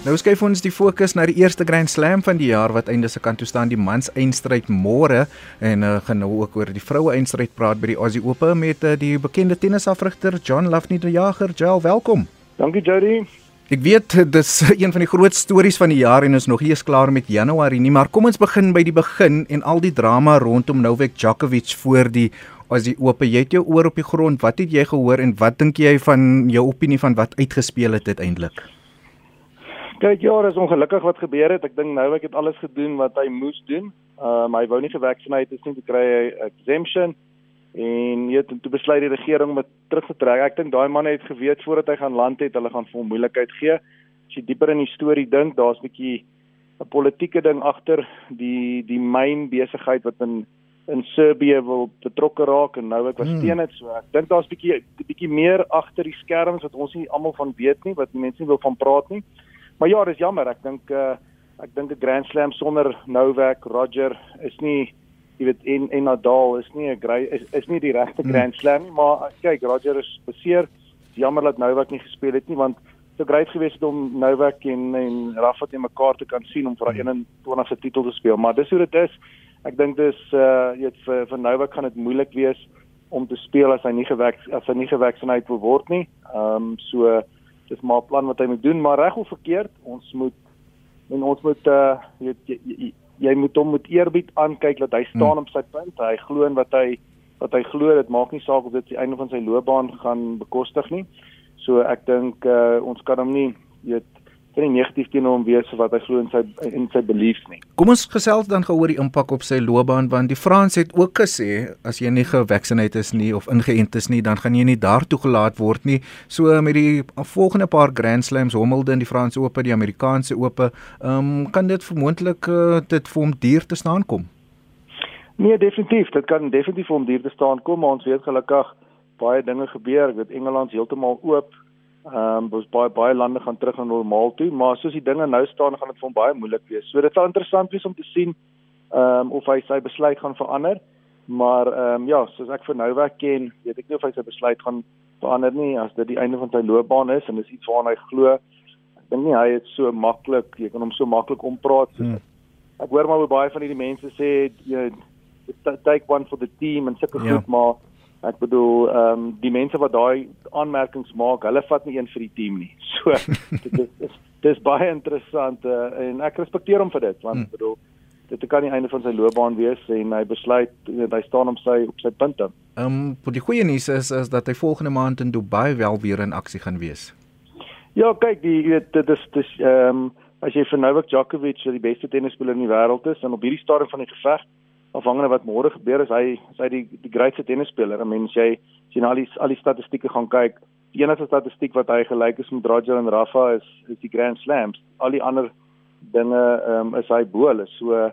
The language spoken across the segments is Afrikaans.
Nou skuif ons die fokus na die eerste Grand Slam van die jaar wat einde se kant toe staan die mans eindstryd môre en uh, gaan nou ook oor die vroue eindstryd praat by die Aussie Open met uh, die bekende tennisafrigter John Lafney de Jager. Jel, welkom. Dankie Jody. Ek weet dis een van die groot stories van die jaar en is nog nie eens klaar met Januarie nie, maar kom ons begin by die begin en al die drama rondom Novak Djokovic voor die Aussie Open. Jy het jou oor op die grond. Wat het jy gehoor en wat dink jy van jou opinie van wat uitgespeel het uiteindelik? Kyk, ja, is ongelukkig wat gebeur het. Ek dink nou ek het alles gedoen wat hy moes doen. Ehm um, hy wou nie gevaksinate is nie te kry 'n exemption en jy het toe besluit die regering om dit terug te trek. Ek dink daai man het geweet voordat hy gaan land het, hulle gaan vir hom moeilikheid gee. As jy dieper in die storie dink, daar's 'n bietjie 'n politieke ding agter die die myn besigheid wat in in Serbië wil betrokke raak en nou ek was hmm. teen dit so. Ek dink daar's bietjie bietjie meer agter die skerms wat ons nie almal van weet nie, wat mense nie wil van praat nie. Maar ja, dis jammer. Ek dink uh ek dink 'n Grand Slam sonder Novak, Roger is nie jy weet en en Nadal is nie 'n is, is nie die regte hmm. Grand Slam nie, maar uh, kyk, Roger is beseer. Jammer dat Novak nie gespeel het nie want so grait gewees het om Novak en en Rafa te mekaar te kan sien om vir daai 21ste hmm. titel te speel, maar dis hoe dit is. Ek dink dis uh jy weet vir vir Novak gaan dit moeilik wees om te speel as hy nie gewek as hy nie gevaksinereer word nie. Ehm um, so dis maar 'n plan wat hy moet doen, maar reg of verkeerd, ons moet en ons moet uh jy, jy, jy, jy moet hom met eerbied aankyk dat hy staan hmm. op sy punt. Hy glo in wat hy wat hy glo, dit maak nie saak of dit die einde van sy loopbaan gaan bekostig nie. So ek dink uh ons kan hom nie weet kan nie negatief teenoor hom wees wat hy glo in sy in sy beliefs nie. Kom ons gesels dan gou oor die impak op sy loopbaan want die Frans het ook gesê as jy nie gevaksinate is nie of ingeënt is nie dan gaan jy nie daar toegelaat word nie. So met die volgende paar Grand Slams Wimbledon, die Franse Ope, die Amerikaanse Ope, ehm um, kan dit vermoontlik uh, dit vir hom duur te staan kom. Nee, definitief, dit kan definitief vir hom duur te staan kom, maar ons weet gelukkig baie dinge gebeur. Ek weet Engeland heeltemal oop Ehm um, ons baie baie lande gaan terug na normaal toe, maar soos die dinge nou staan, gaan dit vir hom baie moeilik wees. So dit sal interessant wees om te sien ehm um, of hy sy besluit gaan verander. Maar ehm um, ja, soos ek vir Novak ken, weet ek nie of hy sy besluit gaan verander nie as dit die einde van sy loopbaan is en dis iets waarna hy glo. Ek dink nie hy is so maklik, jy kan hom so maklik ompraat soos hmm. ek hoor maar baie van hierdie mense sê jy take one for the team en sulke ja. goed, maar Ek bedoel ehm um, die mense wat daai aanmerkings maak, hulle vat nie een vir die team nie. So dit is dis, dis baie interessant uh, en ek respekteer hom vir dit want ek hmm. bedoel dit kan nie einde van sy loopbaan wees en hy besluit hy staan op sy op sy punte. Ehm um, die goeie nuus is is dat hy volgende maand in Dubai wel weer in aksie gaan wees. Ja, kyk, die weet dit is dis ehm um, as jy vir Novak Djokovic die beste tennisspeler in die wêreld is en op hierdie stadium van die geveg afhangende wat môre gebeur is hy is hy die die grootste tennisspeler. 'n Mens jy sien al die al die statistieke gaan kyk. Die enigste statistiek wat hy gelyk is met Roger en Rafa is is die Grand Slams. Al die ander dinge ehm um, is hy bo hulle. So ehm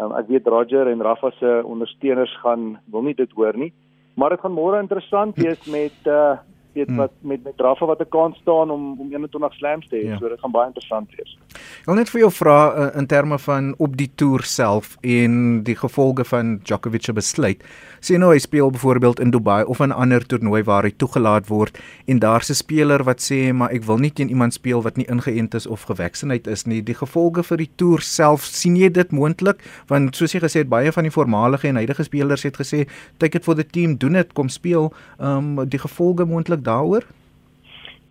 um, ek weet Roger en Rafa se ondersteuners gaan wil nie dit hoor nie. Maar dit gaan môre interessant wees met uh weet hmm. wat met met Rafa wat 'n kans staan om om 21 slams te hê. Ja. So dit gaan baie interessant wees. Ek wil net vir jou vra uh, in terme van op die toer self en die gevolge van Djokovic se besluit. Sien nou hy speel byvoorbeeld in Dubai of 'n ander toernooi waar hy toegelaat word en daar's 'n speler wat sê maar ek wil nie teen iemand speel wat nie ingeënt is of gevaksinheid is nie. Die gevolge vir die toer self sien jy dit moontlik want soos jy gesê het baie van die voormalige en huidige spelers het gesê take it for the team, doen dit, kom speel. Ehm um, die gevolge moontlik daaroor?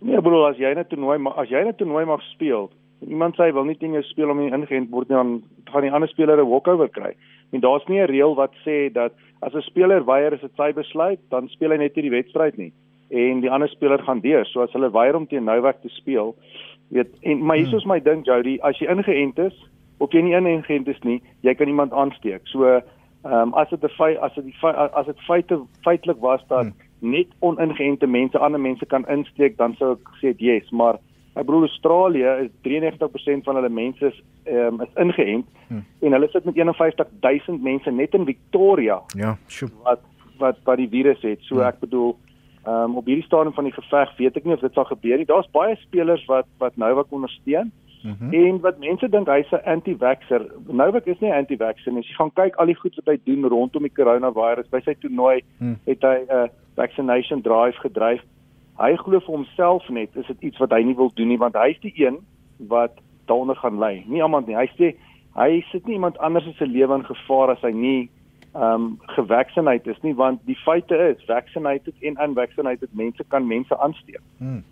Nee, bro, as jy net toernooi maar as jy net toernooi mag speel, iemand sê wil nie teen jou speel om nie ingeënt word nie, dan gaan die ander speler 'n walkover kry. En daar's nie 'n reël wat sê dat as 'n speler weier is dit sy besluit, dan speel hy net nie die wedstryd nie en die ander speler gaan deur. So as hulle weier om teen Nouwek te speel, weet en maar hier is hmm. my ding Jody, as jy ingeënt is of jy nie ingeënt is nie, jy kan iemand aansteek. So ehm um, as dit 'n feit as dit as dit feite feitelik was dat hmm net oningeënte mense ander mense kan insteek dan sou ek gesê yes maar my broer Australië is 93% van hulle mense is um, is ingeënt hmm. en hulle sit met 51000 mense net in Victoria ja sure. wat wat wat die virus het so hmm. ek bedoel um, op hierdie stadium van die geveg weet ek nie of dit sal gebeur nie daar's baie spelers wat wat nou wat ondersteun Mm -hmm. En wat mense dink hy's 'n anti-vaxxer. Novak is nie 'n anti-vaxxer nie. As jy gaan kyk al die goed wat hy doen rondom die coronavirus, by sy toernooi mm. het hy 'n uh, vaccination drive gedryf. Hy glo vir homself net is dit iets wat hy nie wil doen nie want hy's die een wat daaronder gaan lê. Nie iemand nie. Hy sê hy sit nie iemand anders se lewe in gevaar as hy nie ehm um, gevaksinereerd is nie want die feite is vaccinated en unvaccinated mense kan mense aansteek. Hmm.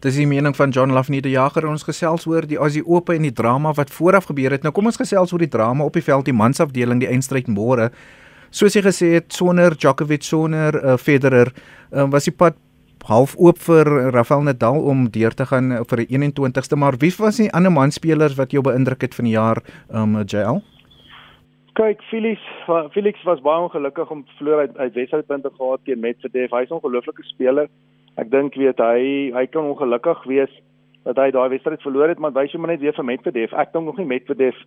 Dis die mening van John Lafnie die jager ons gesels oor die Aussie Ope en die drama wat vooraf gebeur het. Nou kom ons gesels oor die drama op die veld die mansafdeling die eindstryd môre. Soos jy gesê het sonder Djokovic sonder uh, Federer uh, was die pad half oop vir Rafael Nadal om deur te gaan vir die 21ste, maar wie was die ander manspelers wat jou beïndruk het van die jaar, um JL? Kyk, Felix, Felix was baie ongelukkig om verloor uit uit wedstrydpunte gehad teen Medvedev. Hy's 'n ongelooflike speler. Ek dink weet hy hy kan ongelukkig wees dat hy daai wedstryd verloor het, maar wys hom net weer vir Medvedev. Ek dink nog nie Medvedev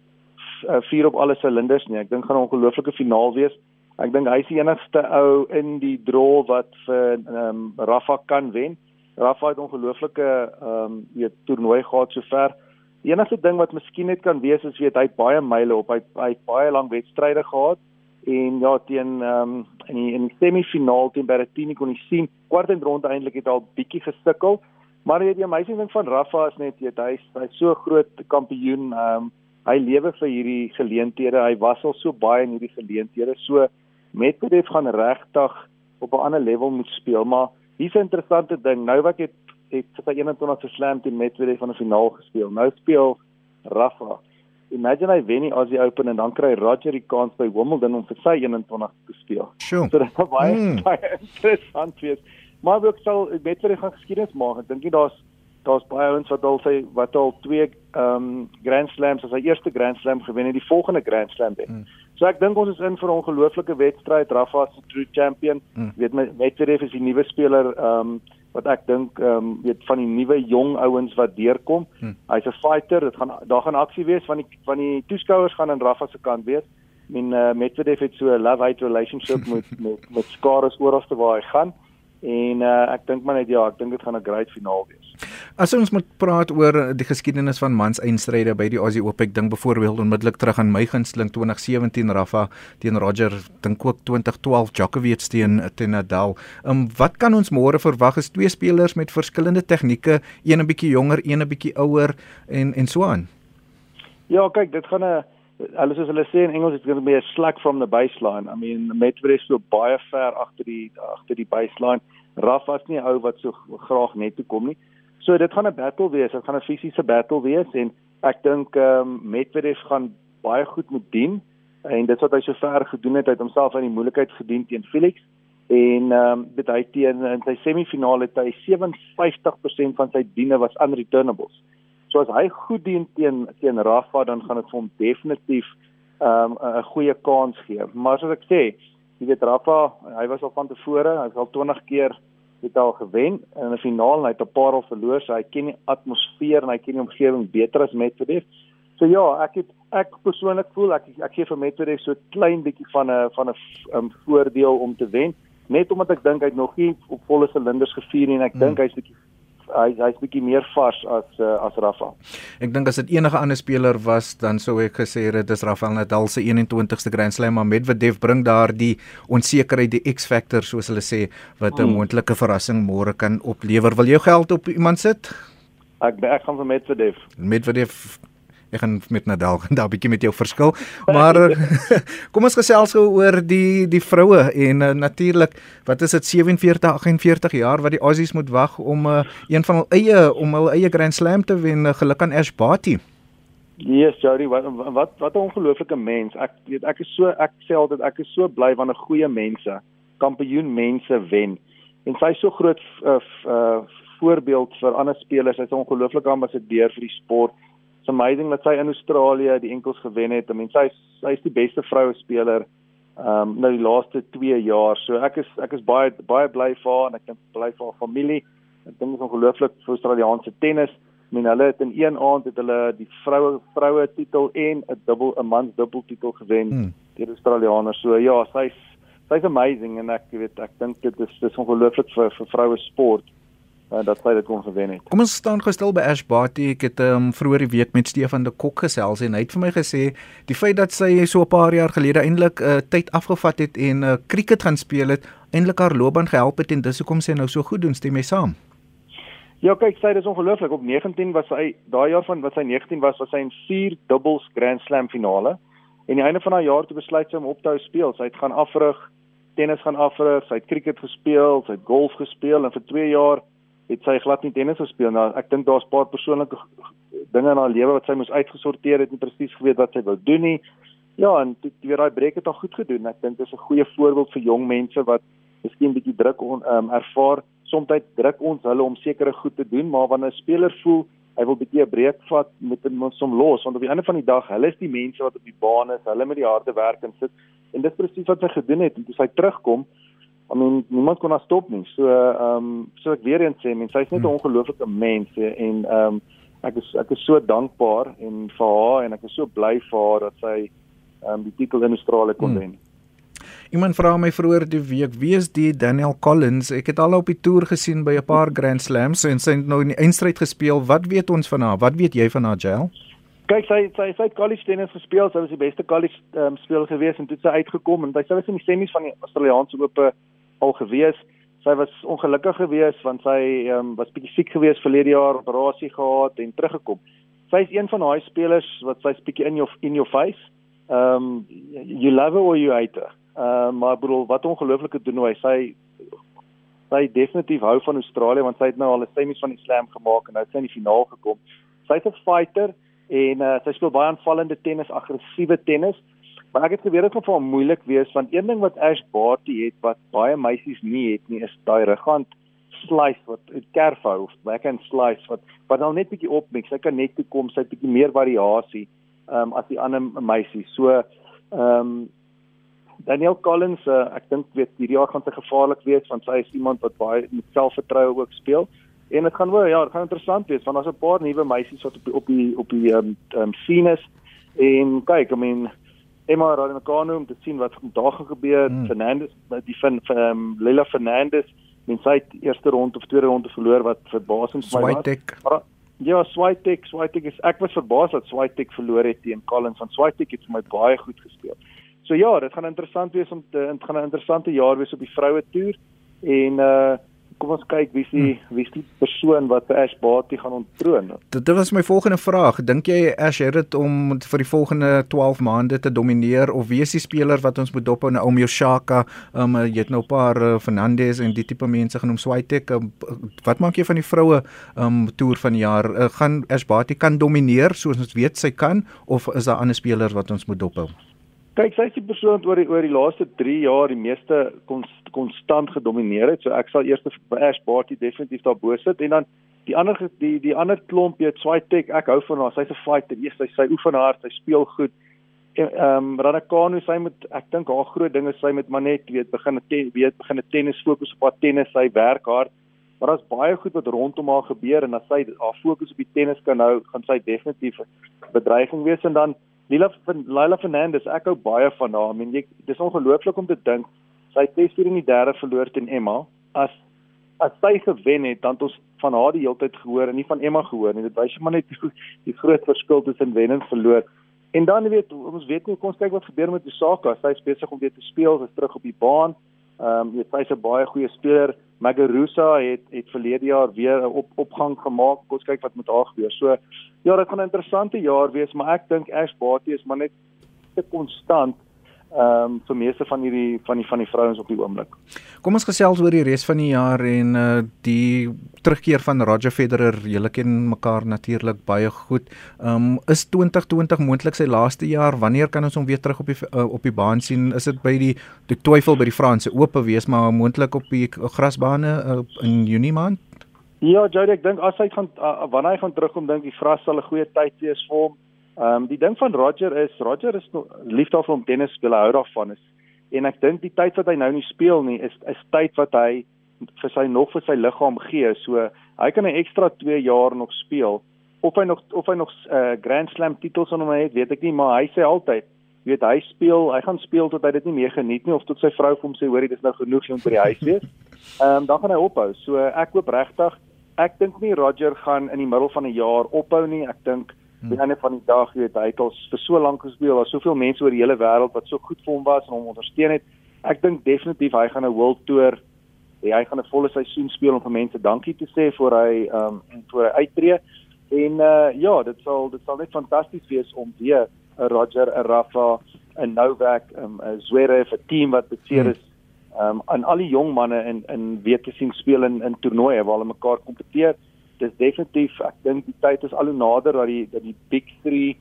uh, vier op alle silinders nie. Ek dink gaan 'n ongelooflike finaal wees. Ek dink hy is die enigste ou in die draw wat vir ehm um, Rafa kan wen. Rafa het ongelooflike ehm um, weet toernooi gehad sover. Die enigste ding wat miskien net kan wees is weet hy het baie myle op. Hy hy het baie lank wedstryde gehad en ja teen ehm um, in die in die semifinaal teen Berrettini kon hy sien kwart en rond eintlik het al bietjie gesukkel. Maar weet jy, die amazing ding van Rafa is net hy hy's so groot kampioen ehm um, hy lewe vir hierdie geleenthede. Hy was al so baie in hierdie geleenthede. So Medvedev gaan regtig op 'n ander level moet speel, maar hier's 'n interessante ding. Nou wat het het sy 21 se slam teen Medvedev van 'n finaal gespeel. Nou speel Rafa. Imagine hy wen die Aussie Open en dan kry Roger die kans by Wimbledon om vir sy 21 te speel. Sure. So dit is baie mm. baie interessant wees. Maar ook sal Medvedev gaan geskiedenis maak. Ek dink nie daar's daar's baie ouens wat al sê wat al twee ehm um, Grand Slams as sy eerste Grand Slam gewen het, die volgende Grand Slam wen. Mm. So ek dink ons is in vir 'n ongelooflike wedstryd. Rafa is 'n true champion. Mm. Weet my Medvedev is die nuwe speler ehm um, wat ek dink ehm um, weet van die nuwe jong ouens wat deurkom. Mm. Hy's 'n fighter. Dit gaan daar gaan aksie wees van die van die toeskouers gaan aan Rafa se kant wees. Mean uh, Medvedev het so 'n love-hate relationship met met met skares oral waar hy gaan. En uh, ek dink maar net ja, ek dink dit gaan 'n great finaal wees. As ons moet praat oor die geskiedenis van mans eindstryde by die Aussie Open, ek dink byvoorbeeld onmiddellik terug aan my gunsteling 2017 Rafa teen Roger, dink ook 2012 Djokovic teen teen Nadal. Um wat kan ons môre verwag is twee spelers met verskillende tegnieke, een 'n bietjie jonger, een 'n bietjie ouer en en so aan. Ja, kyk, dit gaan 'n alles soos hulle sê in Engels it's going to be a slack from the baseline. I mean, Medvedev so baie ver agter die agter die baseline. Rafa is nie ou wat so graag net toe kom nie. So dit gaan 'n battle wees, dit gaan 'n fisiese battle wees en ek dink ehm um, Medvedev gaan baie goed moet dien en dit wat hy sover gedoen het, hy het homself aan die moeilikheid gedien teen Felix en ehm um, dit hy teen in sy semifinale het hy 57% van sy diene was unreturnables. So as hy goed dien teen teen Rafa dan gaan dit vir hom definitief ehm um, 'n goeie kans gee. Maar soos ek sê, jy weet Rafa, hy was al van tevore, hy het al 20 keer het al gewen in 'n finaal en hy het 'n paar al verloor, so hy ken die atmosfeer en hy ken die omgewing beter as Medvedev. So ja, ek het ek persoonlik voel ek ek gee vir Medvedev so klein bietjie van 'n van 'n um, voordeel om te wen, net omdat ek dink hy het nog nie op volle silinders gevier nie en ek hmm. dink hy's bietjie hy hy's bietjie meer vars as uh, as Rafa. Ek dink as dit enige ander speler was dan sou ek gesê het dis Rafael Nadal se 21ste Grand Slam maar Medvedev bring daar die onsekerheid die X-factor soos hulle sê wat 'n hmm. moontlike verrassing môre kan oplewer. Wil jy geld op iemand sit? Ek ek gaan vir Medvedev. Medvedev ek gaan met Nadal gaan daar 'n bietjie met jou verskil. Maar kom ons gesels gou oor die die vroue en uh, natuurlik wat is dit 47 48 jaar wat die Aussies moet wag om uh, een van hul eie om hul eie Grand Slam te wen. Uh, geluk aan Ash Barty. Yes, Jody, wat wat wat 'n ongelooflike mens. Ek weet ek is so ek sê altyd ek is so bly wanneer goeie mense, kampioen mense wen. En sy is so groot uh, uh, voorbeeld vir ander spelers. Sy's 'n ongelooflike ambassadeur vir die sport It's amazing dat sy in Australië die enkels gewen het. I mean sy sy is die beste vroue speler ehm um, nou die laaste 2 jaar. So ek is ek is baie baie bly vir haar en ek dink bly vir haar familie. Ek dink dit is ongelooflik vir Australiese tennis. I mean hulle het in een aand het hulle die vroue vroue titel en 'n dubbel 'n mans dubbel titel gewen hmm. deur Australiërs. So ja, sy's sy's amazing en ek weet ek dink dit is dis ongelooflik vir vir vroue sport uh, dat hy dit kon gewen het. Kom ons staan gestil by Ash Barty. Ek het um, vroeër die week met Stefan de Kok gesels en hy het vir my gesê die feit dat sy so 'n paar jaar gelede eintlik 'n uh, tyd afgevat het en 'n uh, cricket gaan speel het, eintlik haar loopbaan gehelp het en dis hoekom sy nou so goed doen, stem jy saam? Ja, kyk, sy is ongelooflik. Op 19 was sy daai jaar van wat sy 19 was, was sy in 4 doubles Grand Slam finale. En die einde van haar jaar toe besluit sy om op te hou speel. Sy het gaan afrig, tennis gaan afrig, sy het cricket gespeel, sy het golf gespeel en vir 2 jaar het sy glad nie tennis gespeel nie. Nou, ek dink daar's 'n paar persoonlike dinge in haar lewe wat sy moes uitgesorteer het en presies geweet wat sy wou doen nie. Ja, en dit weer daai breek het al goed gedoen. Ek dink dit is 'n goeie voorbeeld vir jong mense wat miskien bietjie druk on, um, ervaar. Soms druk ons hulle om sekere goed te doen, maar wanneer 'n speler voel hy wil bietjie 'n breek vat met ons om los, want op die einde van die dag, hulle is die mense wat op die baan is, hulle met die harde werk en sit. En dit presies wat sy gedoen het en toe sy terugkom, I mean, niemand kon haar stop nie. So ehm um, so ek weer eens sê, mens sy's net 'n hmm. ongelooflike mens en ehm um, ek is ek is so dankbaar en vir haar en ek is so bly vir haar dat sy ehm um, die titel in Australië kon hmm. wen. Iemand vra my vroeër die week, wie is die Daniel Collins? Ek het al op die toer gesien by 'n paar Grand Slams en sy het nou in die eindstryd gespeel. Wat weet ons van haar? Wat weet jy van haar, Jael? Kyk, sy sy sy het college tennis gespeel. Sy was die beste college um, speler gewees en toe sy uitgekom en sy was in die semis van die Australiese Ope al gewees. Sy was ongelukkig geweest want sy um, was bietjie siek geweest verlede jaar, operasie gehad en teruggekom. Sy is een van daai spelers wat sy's bietjie in jou in your face. Um you love her or you hate her. Uh, maar bedoel wat ongelooflike hy sy sy definitief hou van Australië want sy het nou al 'n semis van die slam gemaak en nou het sy in die finaal gekom. Sy's 'n fighter en uh, sy speel baie aanvallende tennis, aggressiewe tennis. Maar ek het geweet dit gaan vir hom moeilik wees want een ding wat Ash Barty het wat baie meisies nie het nie is daai rugant slice wat 'n kerf hou of backhand slice wat wat dan net bietjie opmix. Sy kan net toe kom, sy het bietjie meer variasie ehm um, as die ander meisies. So ehm um, Daniel Collins, uh, ek dink weet hierdie jaar gaan sy gevaarlik wees want sy is iemand wat baie met selfvertroue ook speel. En dit gaan wel ja, dit gaan interessant wees want daar's 'n paar nuwe meisies wat op die op die ehm um, um, scene is. En kyk, I mean Emma Raducanu om te sien wat vandag gaan gebeur. Hmm. Fernandes, die van ehm um, Lila Fernandes, mens sy eerste ronde of tweede ronde verloor wat verbasend vir my was. Ja, Swiatek, Swiatek is ek was verbaas dat Swiatek verloor het teen Collins van Swiatek het vir my baie goed gespeel. So ja, dit gaan interessant wees om te dit gaan 'n interessante jaar wees op die vroue toer en uh kom ons kyk wie die hmm. wie die persoon wat Ash Barty gaan onttroon. Dit, was my volgende vraag. Dink jy Ash het dit om vir die volgende 12 maande te domineer of wie is die speler wat ons moet dophou nou om Yoshaka, um jy het nou 'n paar uh, Fernandez en die tipe mense genoem Swiatek. Um, wat maak jy van die vroue um toer van die jaar? Uh, gaan Ash Barty kan domineer soos ons weet sy kan of is daar ander spelers wat ons moet dophou? Kyk, sy is die persoon wat oor die oor die laaste 3 jaar die meeste konstant gedomeineer het. So ek sal eers vir Ash Barty definitief daar bo sit en dan die ander die die ander klomp, jy het Swiatek, ek hou van haar. Sy's 'n fighter. Eers sy sy oefen hard, sy speel goed. Ehm um, Radakano sy met ek dink haar groot ding is sy met maar net weet begin weet begin tennis fokus op haar tennis, sy werk hard. Maar daar's baie goed wat rondom haar gebeur en as sy haar fokus op die tennis kan hou, gaan sy definitief 'n bedreiging wees en dan Lila van Lila Fernandez, ek hou baie van haar. I mean, jy, dis ongelooflik om te dink sy het tes hier in die derde verloor teen Emma. As as sy gewen het, dan het ons van haar die hele tyd gehoor en nie van Emma gehoor nie. Dit wys maar net die, die groot verskil tussen wen en verloor. En dan weet ons weet nie kom ons kyk wat gebeur met Osaka. Sy is besig om weer te speel, sy is terug op die baan. Ehm um, sy's 'n baie goeie speler. Magarusa het het verlede jaar weer 'n op, opgang gemaak. Ons kyk wat met haar gebeur. So ja, dit gaan 'n interessante jaar wees, maar ek dink Ash Barty is maar net te konstant ehm um, vir meeste van hierdie van die van die vrouens op die oomblik. Kom ons gesels oor die res van die jaar en uh die terugkeer van Roger Federer. Julle ken mekaar natuurlik baie goed. Ehm um, is 2020 moontlik sy laaste jaar? Wanneer kan ons hom weer terug op die uh, op die baan sien? Is dit by die die twyfel by die Franse Ope wees maar moontlik op die grasbane uh, in Junie maand? Ja, Jody, ek dink as hy gaan uh, wanneer hy gaan terugkom, dink ek die gras sal 'n goeie tyd wees vir hom. Ehm um, die ding van Roger is Roger is lief daarvoor om tennis speel, hou daarvan is. En ek dink die tyd wat hy nou nie speel nie is is tyd wat hy vir sy nog vir sy liggaam gee. So hy kan 'n ekstra 2 jaar nog speel. Of hy nog of hy nog uh, Grand Slam titels aan hom het, weet ek nie, maar hy sê altyd, jy weet hy speel, hy gaan speel tot hy dit nie meer geniet nie of tot sy vrou vir hom sê hoor jy dis nou genoeg om by die huis wees. Ehm um, dan gaan hy ophou. So ek hoop regtig ek dink nie Roger gaan in die middel van 'n jaar ophou nie. Ek dink Hmm. Die einde van die dag weet hy het al vir so lank gespeel, daar's soveel mense oor die hele wêreld wat so goed vir hom was en hom ondersteun het. Ek dink definitief hy gaan 'n World Tour hy gaan 'n volle seisoen speel om vir mense dankie te sê voor hy ehm um, voor hy uittreë. En uh ja, dit sal dit sal net fantasties wees om weer 'n Roger, 'n Rafa, 'n Novak, um, 'n Zverev, 'n team wat beseer is um aan al die jong manne in in weer te sien speel in in toernooie waar hulle mekaar kompeteer. Dis definitief, ek dink die tyd is al hoe nader dat die dat die Big 3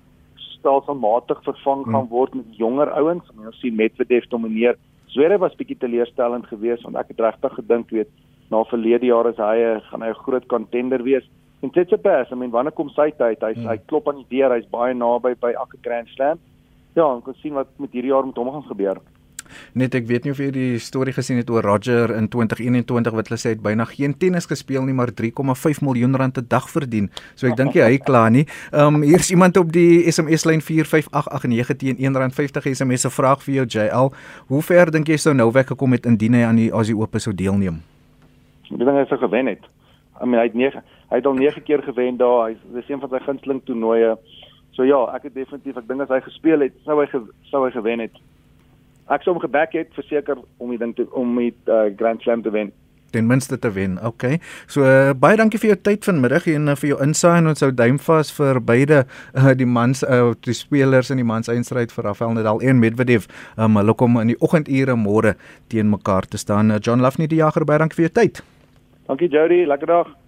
stelselmatig vervang gaan word met jonger ouens. Ons sien Medvedev domineer. Zverev was bietjie teleurstellend geweest want ek het regtig gedink weet na verlede jaar is hy gaan hy 'n groot contender wees. En Tsitsipas, I mean, wanneer kom sy tyd? Hy hmm. hy klop aan die deur, hy's baie naby by elke Grand Slam. Ja, ons kan sien wat met hierdie jaar met hom gaan gebeur. Net ek weet nie of jy die storie gesien het oor Roger in 2021 wat hulle sê het byna geen tennis gespeel nie, maar 3,5 miljoen rand 'n dag verdien. So ek dink hy klaar nie. Ehm um, hier's iemand op die SMS lyn 45889 teen R1.50 SMS se vraag vir jou JL. Hoe ver dink jy sou Novak gekom het indien hy aan die Aussie Open sou deelneem? Ek dink hy sou gewen het. I mean, hy het 9 hy het al 9 keer gewen daar. Hy dis een van sy gunsteling toernooie. So ja, ek het definitief ek dink as hy gespeel het, sou hy sou hy gewen het. Ek sou hom gebek het verseker om die ding te om met uh, Grand Slam te wen ten minste te wen. OK. So uh, baie dankie vir jou tyd vanmiddag en uh, vir jou insaai en ons hou duim vas vir beide uh, die mans uh, die spelers in die mans eindstryd vir Rafael Nadal en Medvedev. Um, hulle kom in die oggendure môre teen mekaar te staan. Uh, John Lafney die jager baie dankie vir jou tyd. Dankie Jody, lekker dag.